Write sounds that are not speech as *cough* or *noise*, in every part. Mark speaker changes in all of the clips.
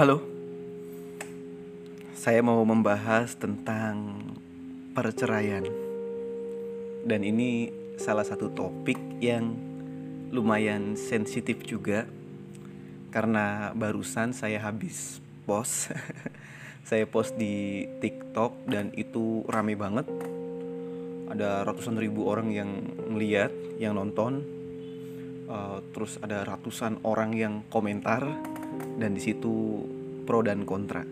Speaker 1: Halo, saya mau membahas tentang perceraian, dan ini salah satu topik yang lumayan sensitif juga. Karena barusan saya habis post, *laughs* saya post di TikTok dan itu rame banget. Ada ratusan ribu orang yang melihat, yang nonton, uh, terus ada ratusan orang yang komentar dan di situ pro dan kontra.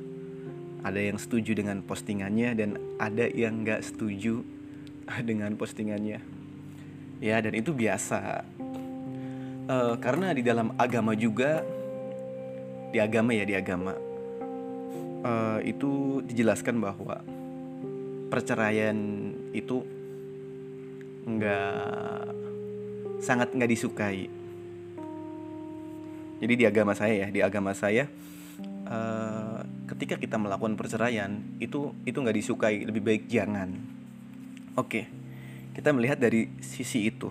Speaker 1: Ada yang setuju dengan postingannya dan ada yang nggak setuju *laughs* dengan postingannya. Ya dan itu biasa. Uh, karena di dalam agama juga, di agama ya di agama uh, itu dijelaskan bahwa perceraian itu nggak sangat nggak disukai. Jadi di agama saya ya, di agama saya uh, ketika kita melakukan perceraian itu itu nggak disukai, lebih baik jangan. Oke, kita melihat dari sisi itu.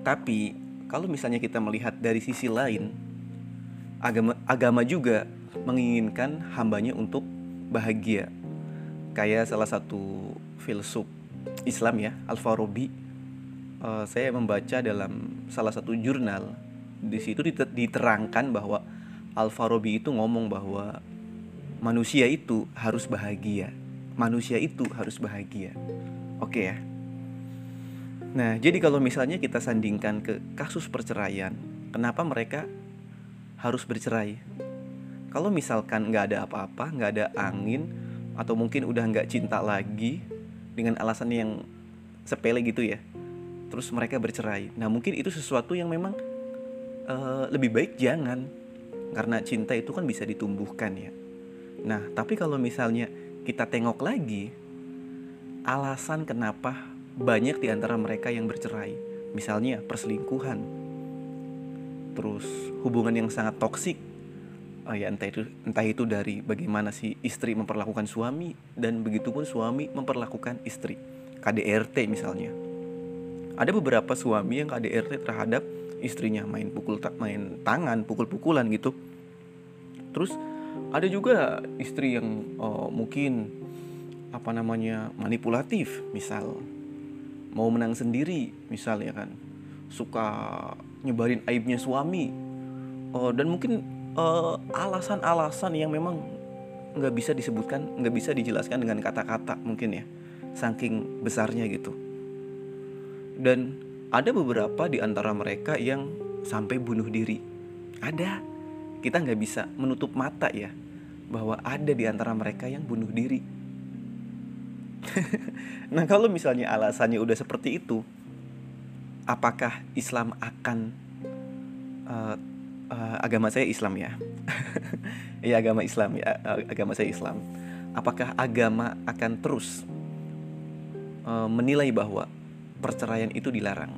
Speaker 1: Tapi kalau misalnya kita melihat dari sisi lain, agama agama juga menginginkan hambanya untuk bahagia. Kayak salah satu filsuf Islam ya, Al-Farabi uh, saya membaca dalam salah satu jurnal di situ diterangkan bahwa Al-Farabi itu ngomong bahwa manusia itu harus bahagia. Manusia itu harus bahagia. Oke ya. Nah, jadi kalau misalnya kita sandingkan ke kasus perceraian, kenapa mereka harus bercerai? Kalau misalkan nggak ada apa-apa, nggak ada angin, atau mungkin udah nggak cinta lagi dengan alasan yang sepele gitu ya, terus mereka bercerai. Nah mungkin itu sesuatu yang memang uh, lebih baik jangan. Karena cinta itu kan bisa ditumbuhkan ya. Nah tapi kalau misalnya kita tengok lagi alasan kenapa banyak di antara mereka yang bercerai, misalnya perselingkuhan, terus hubungan yang sangat toksik, uh, ya entah itu entah itu dari bagaimana si istri memperlakukan suami dan begitupun suami memperlakukan istri, KDRT misalnya. Ada beberapa suami yang KDRT terhadap istrinya main pukul tak main tangan pukul-pukulan gitu. Terus ada juga istri yang oh, mungkin apa namanya manipulatif. Misal mau menang sendiri misalnya kan. Suka nyebarin aibnya suami. Oh, dan mungkin uh, alasan-alasan yang memang nggak bisa disebutkan nggak bisa dijelaskan dengan kata-kata mungkin ya. Saking besarnya gitu. Dan ada beberapa di antara mereka yang sampai bunuh diri. Ada. Kita nggak bisa menutup mata ya bahwa ada di antara mereka yang bunuh diri. *laughs* nah kalau misalnya alasannya udah seperti itu, apakah Islam akan uh, uh, agama saya Islam ya? *laughs* ya agama Islam ya uh, agama saya Islam. Apakah agama akan terus uh, menilai bahwa perceraian itu dilarang.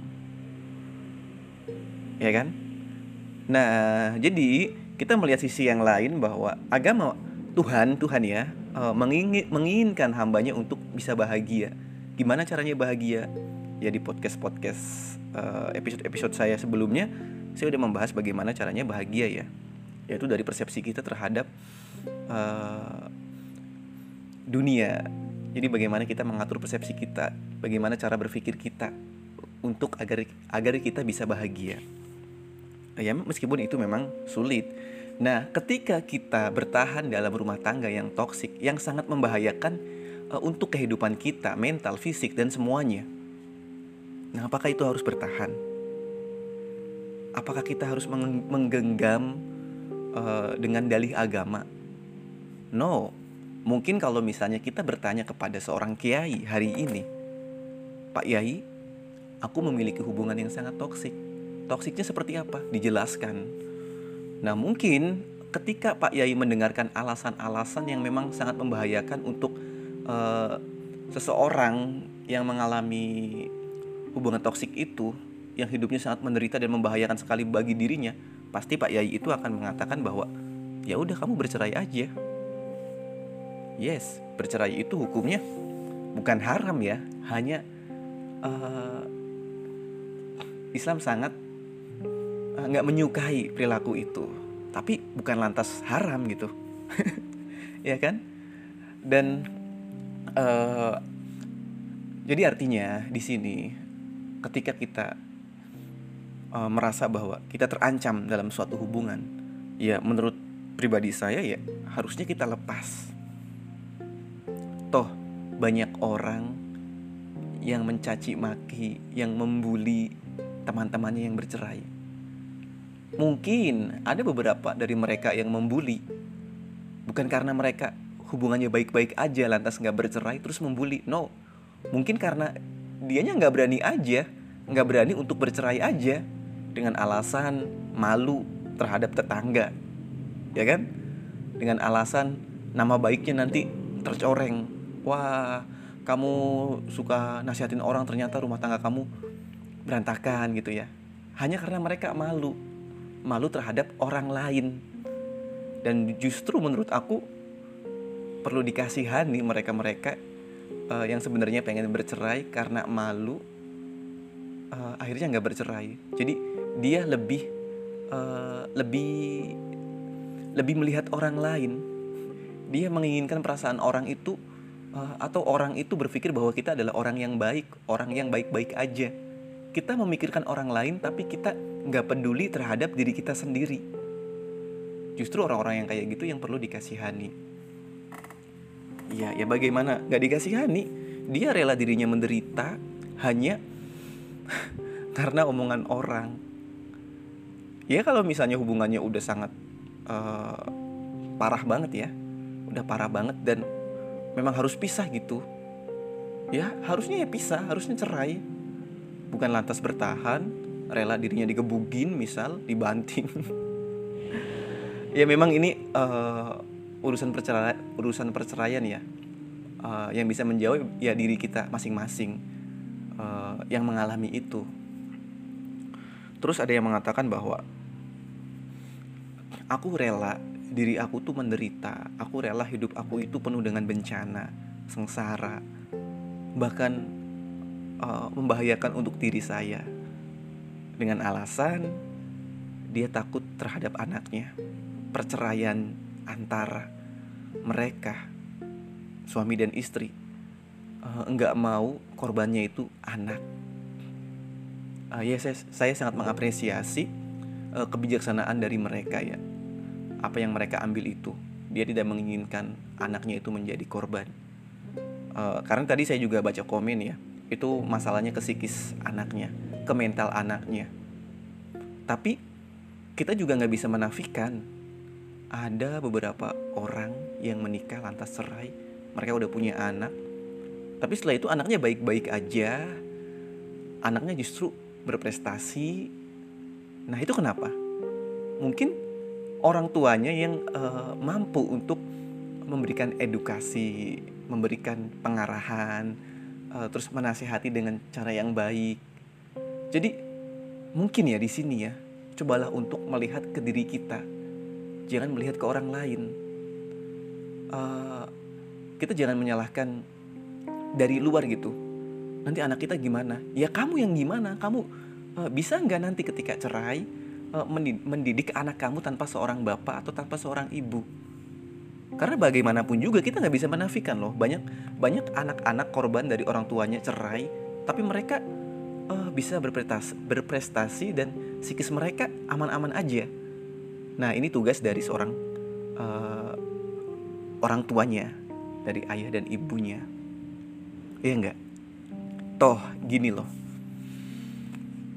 Speaker 1: Ya kan? Nah, jadi kita melihat sisi yang lain bahwa agama Tuhan, Tuhan ya, eh, menginginkan hambanya untuk bisa bahagia. Gimana caranya bahagia? Ya di podcast-podcast eh, episode-episode saya sebelumnya, saya udah membahas bagaimana caranya bahagia ya. Yaitu dari persepsi kita terhadap uh, dunia jadi bagaimana kita mengatur persepsi kita, bagaimana cara berpikir kita untuk agar agar kita bisa bahagia. Ya, meskipun itu memang sulit. Nah, ketika kita bertahan dalam rumah tangga yang toksik, yang sangat membahayakan uh, untuk kehidupan kita, mental, fisik dan semuanya. Nah, apakah itu harus bertahan? Apakah kita harus menggenggam uh, dengan dalih agama? No, Mungkin kalau misalnya kita bertanya kepada seorang kiai hari ini, Pak Yai, aku memiliki hubungan yang sangat toksik. Toksiknya seperti apa? Dijelaskan. Nah, mungkin ketika Pak Yai mendengarkan alasan-alasan yang memang sangat membahayakan untuk uh, seseorang yang mengalami hubungan toksik itu, yang hidupnya sangat menderita dan membahayakan sekali bagi dirinya, pasti Pak Yai itu akan mengatakan bahwa ya udah kamu bercerai aja yes bercerai itu hukumnya bukan haram ya hanya uh, Islam sangat eh, nggak uh, menyukai perilaku itu. Tapi bukan lantas haram gitu. *laughs* Ya kan? Dan uh, jadi artinya di sini ketika kita uh, merasa bahwa kita terancam dalam suatu hubungan ya menurut pribadi saya ya harusnya kita lepas toh banyak orang yang mencaci maki yang membuli teman-temannya yang bercerai. Mungkin ada beberapa dari mereka yang membuli. Bukan karena mereka hubungannya baik-baik aja lantas nggak bercerai terus membuli. No, mungkin karena dianya nggak berani aja Nggak berani untuk bercerai aja Dengan alasan malu terhadap tetangga. Ya kan? Dengan alasan nama baiknya nanti tercoreng Wah, kamu suka nasihatin orang ternyata rumah tangga kamu berantakan gitu ya hanya karena mereka malu malu terhadap orang lain. Dan justru menurut aku perlu dikasihani mereka-mereka uh, yang sebenarnya pengen bercerai karena malu uh, akhirnya nggak bercerai. Jadi dia lebih uh, lebih lebih melihat orang lain. Dia menginginkan perasaan orang itu atau orang itu berpikir bahwa kita adalah orang yang baik, orang yang baik-baik aja. Kita memikirkan orang lain tapi kita nggak peduli terhadap diri kita sendiri. Justru orang-orang yang kayak gitu yang perlu dikasihani. Ya, ya bagaimana nggak dikasihani? Dia rela dirinya menderita hanya *laughs* karena omongan orang. Ya kalau misalnya hubungannya udah sangat uh, parah banget ya, udah parah banget dan memang harus pisah gitu. Ya harusnya ya pisah, harusnya cerai. Bukan lantas bertahan rela dirinya digebugin misal dibanting *laughs* ya memang ini uh, urusan perceraian urusan perceraian ya uh, yang bisa menjawab ya diri kita masing-masing uh, yang mengalami itu terus ada yang mengatakan bahwa aku rela diri aku tuh menderita aku rela hidup aku itu penuh dengan bencana sengsara bahkan uh, membahayakan untuk diri saya dengan alasan dia takut terhadap anaknya. Perceraian antara mereka, suami dan istri, uh, enggak mau korbannya itu anak. Uh, ya saya, saya sangat mengapresiasi uh, kebijaksanaan dari mereka ya. Apa yang mereka ambil itu, dia tidak menginginkan anaknya itu menjadi korban. Uh, karena tadi saya juga baca komen ya, itu masalahnya ke psikis anaknya ke mental anaknya. Tapi kita juga nggak bisa menafikan ada beberapa orang yang menikah lantas cerai, mereka udah punya anak, tapi setelah itu anaknya baik-baik aja, anaknya justru berprestasi. Nah itu kenapa? Mungkin orang tuanya yang uh, mampu untuk memberikan edukasi, memberikan pengarahan, uh, terus menasihati dengan cara yang baik. Jadi mungkin ya di sini ya, cobalah untuk melihat ke diri kita, jangan melihat ke orang lain. Uh, kita jangan menyalahkan dari luar gitu. Nanti anak kita gimana? Ya kamu yang gimana? Kamu uh, bisa nggak nanti ketika cerai mendidik anak kamu tanpa seorang bapak atau tanpa seorang ibu? Karena bagaimanapun juga kita nggak bisa menafikan loh banyak banyak anak-anak korban dari orang tuanya cerai, tapi mereka uh, bisa berprestasi, berprestasi dan psikis mereka aman-aman aja. Nah ini tugas dari seorang uh, orang tuanya, dari ayah dan ibunya. Iya enggak? Toh gini loh,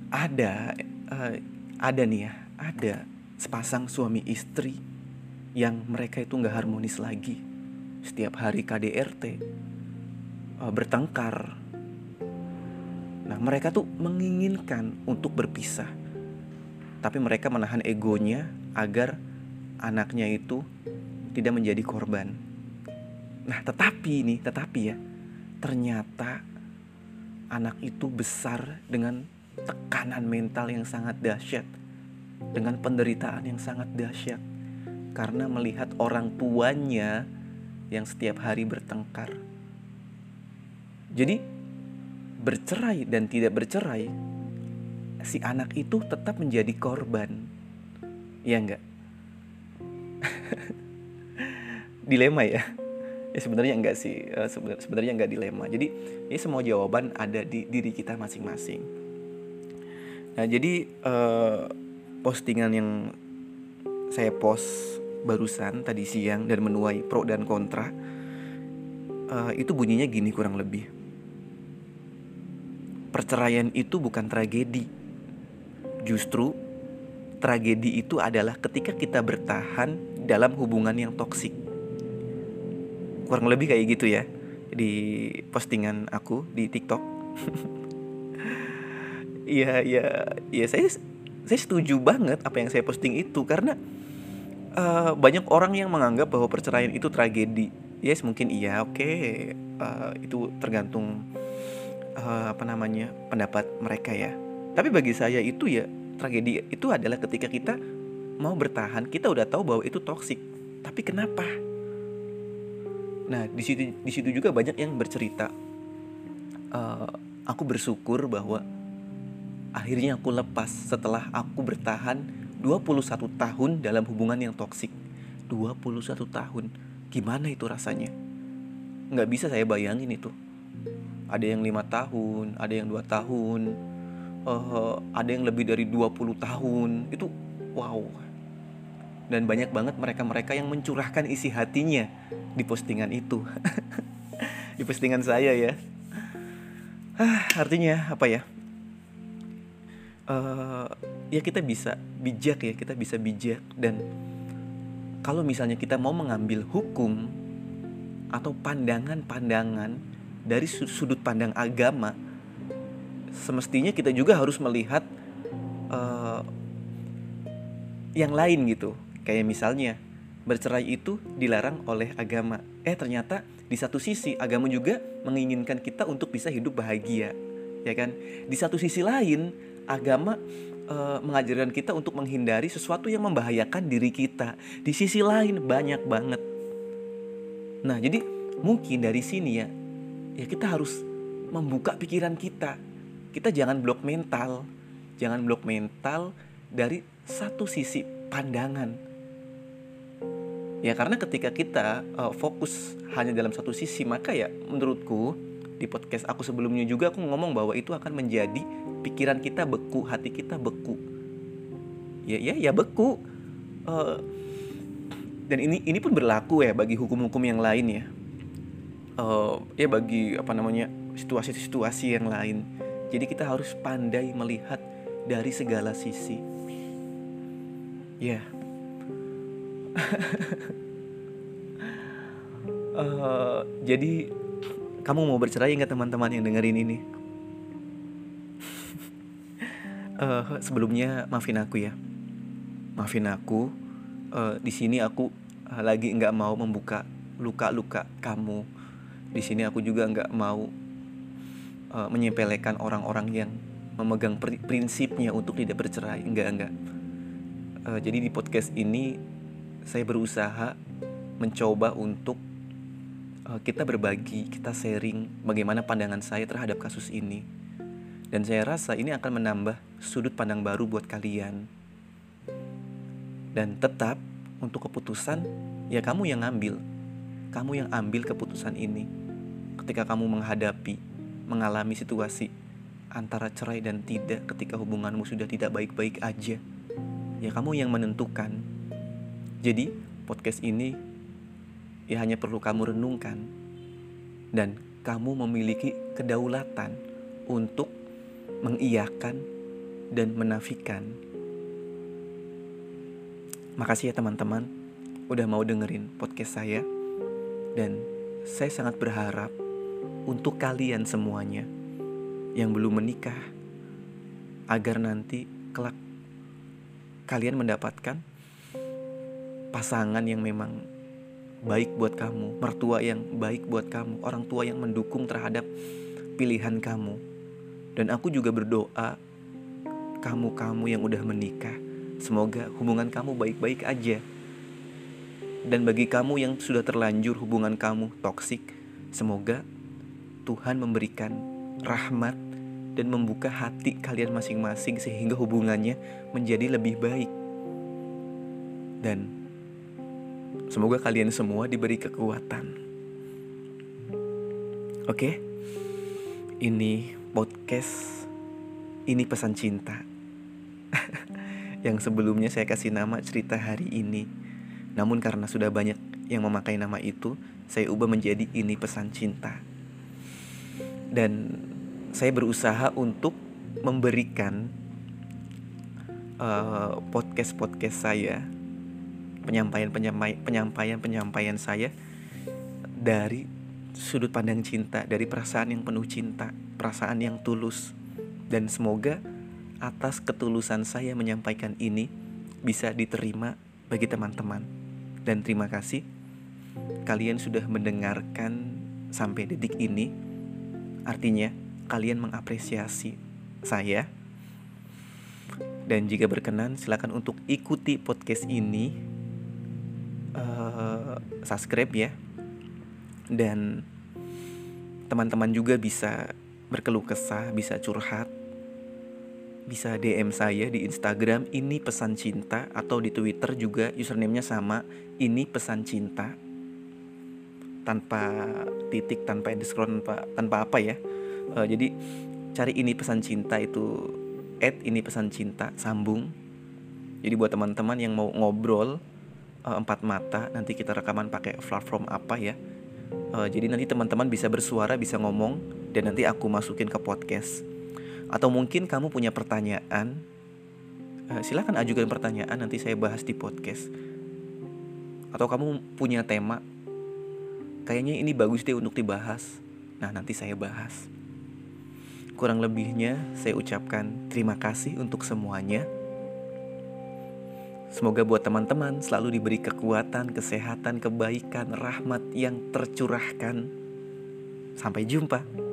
Speaker 1: ada uh, ada nih ya, ada sepasang suami istri yang mereka itu nggak harmonis lagi. Setiap hari KDRT uh, bertengkar Nah, mereka tuh menginginkan untuk berpisah. Tapi mereka menahan egonya agar anaknya itu tidak menjadi korban. Nah, tetapi nih, tetapi ya, ternyata anak itu besar dengan tekanan mental yang sangat dahsyat, dengan penderitaan yang sangat dahsyat karena melihat orang tuanya yang setiap hari bertengkar. Jadi, bercerai dan tidak bercerai, si anak itu tetap menjadi korban. Ya enggak? *laughs* dilema ya ya sebenarnya enggak sih uh, sebenarnya enggak dilema jadi ini semua jawaban ada di diri kita masing-masing nah jadi uh, postingan yang saya post barusan tadi siang dan menuai pro dan kontra uh, itu bunyinya gini kurang lebih. Perceraian itu bukan tragedi. Justru tragedi itu adalah ketika kita bertahan dalam hubungan yang toksik. Kurang lebih kayak gitu ya di postingan aku di TikTok. *laughs* Iya iya iya saya saya setuju banget apa yang saya posting itu karena uh, banyak orang yang menganggap bahwa perceraian itu tragedi. Yes mungkin iya oke okay. uh, eh, itu tergantung uh, apa namanya pendapat mereka ya. Tapi bagi saya itu ya tragedi itu adalah ketika kita mau bertahan kita udah tahu bahwa itu toksik. Tapi kenapa? Nah, di situ di situ juga banyak yang bercerita. Uh, aku bersyukur bahwa akhirnya aku lepas setelah aku bertahan 21 tahun dalam hubungan yang toksik. 21 tahun. Gimana itu rasanya? Nggak bisa saya bayangin itu. Ada yang lima tahun, ada yang dua tahun, uh, ada yang lebih dari 20 tahun. Itu wow, dan banyak banget mereka-mereka yang mencurahkan isi hatinya di postingan itu *laughs* di postingan saya ya ah, artinya apa ya uh, ya kita bisa bijak ya kita bisa bijak dan kalau misalnya kita mau mengambil hukum atau pandangan-pandangan dari sudut pandang agama semestinya kita juga harus melihat uh, yang lain gitu Kayak misalnya, bercerai itu dilarang oleh agama. Eh ternyata di satu sisi agama juga menginginkan kita untuk bisa hidup bahagia, ya kan? Di satu sisi lain, agama e, mengajarkan kita untuk menghindari sesuatu yang membahayakan diri kita. Di sisi lain banyak banget. Nah, jadi mungkin dari sini ya, ya kita harus membuka pikiran kita. Kita jangan blok mental, jangan blok mental dari satu sisi pandangan Ya karena ketika kita uh, fokus hanya dalam satu sisi maka ya menurutku di podcast aku sebelumnya juga aku ngomong bahwa itu akan menjadi pikiran kita beku, hati kita beku. Ya ya ya beku. Uh, dan ini ini pun berlaku ya bagi hukum-hukum yang lain ya. Uh, ya bagi apa namanya situasi-situasi yang lain. Jadi kita harus pandai melihat dari segala sisi. Ya, uh, *laughs* jadi kamu mau bercerai nggak teman-teman yang dengerin ini? Uh, sebelumnya maafin aku ya, maafin aku. Uh, di sini aku uh, lagi nggak mau membuka luka-luka kamu. Di sini aku juga nggak mau uh, menyepelekan orang-orang yang memegang prinsipnya untuk tidak bercerai. Enggak enggak. Uh, jadi di podcast ini saya berusaha mencoba untuk uh, kita berbagi, kita sharing bagaimana pandangan saya terhadap kasus ini. Dan saya rasa ini akan menambah sudut pandang baru buat kalian. Dan tetap untuk keputusan ya kamu yang ngambil. Kamu yang ambil keputusan ini. Ketika kamu menghadapi, mengalami situasi antara cerai dan tidak ketika hubunganmu sudah tidak baik-baik aja. Ya kamu yang menentukan jadi, podcast ini ya hanya perlu kamu renungkan dan kamu memiliki kedaulatan untuk mengiyakan dan menafikan. Makasih ya teman-teman udah mau dengerin podcast saya dan saya sangat berharap untuk kalian semuanya yang belum menikah agar nanti kelak kalian mendapatkan pasangan yang memang baik buat kamu, mertua yang baik buat kamu, orang tua yang mendukung terhadap pilihan kamu. Dan aku juga berdoa kamu-kamu yang udah menikah, semoga hubungan kamu baik-baik aja. Dan bagi kamu yang sudah terlanjur hubungan kamu toksik, semoga Tuhan memberikan rahmat dan membuka hati kalian masing-masing sehingga hubungannya menjadi lebih baik. Dan Semoga kalian semua diberi kekuatan. Oke, ini podcast, ini pesan cinta. *laughs* yang sebelumnya saya kasih nama cerita hari ini. Namun karena sudah banyak yang memakai nama itu, saya ubah menjadi ini pesan cinta. Dan saya berusaha untuk memberikan uh, podcast-podcast saya, penyampaian-penyampaian penyampaian-penyampaian saya dari sudut pandang cinta, dari perasaan yang penuh cinta, perasaan yang tulus. Dan semoga atas ketulusan saya menyampaikan ini bisa diterima bagi teman-teman. Dan terima kasih kalian sudah mendengarkan sampai detik ini. Artinya kalian mengapresiasi saya. Dan jika berkenan silakan untuk ikuti podcast ini. Uh, subscribe ya. Dan teman-teman juga bisa berkeluh kesah, bisa curhat bisa DM saya di Instagram ini pesan cinta atau di Twitter juga username-nya sama ini pesan cinta. Tanpa titik tanpa underscore tanpa tanpa apa ya. Uh, jadi cari ini pesan cinta itu add ini pesan cinta sambung. Jadi buat teman-teman yang mau ngobrol uh, empat mata nanti kita rekaman pakai platform apa ya uh, jadi nanti teman-teman bisa bersuara bisa ngomong dan nanti aku masukin ke podcast atau mungkin kamu punya pertanyaan, uh, silahkan ajukan pertanyaan nanti saya bahas di podcast. Atau kamu punya tema, kayaknya ini bagus deh untuk dibahas. Nah nanti saya bahas. Kurang lebihnya saya ucapkan terima kasih untuk semuanya. Semoga buat teman-teman selalu diberi kekuatan, kesehatan, kebaikan, rahmat yang tercurahkan. Sampai jumpa.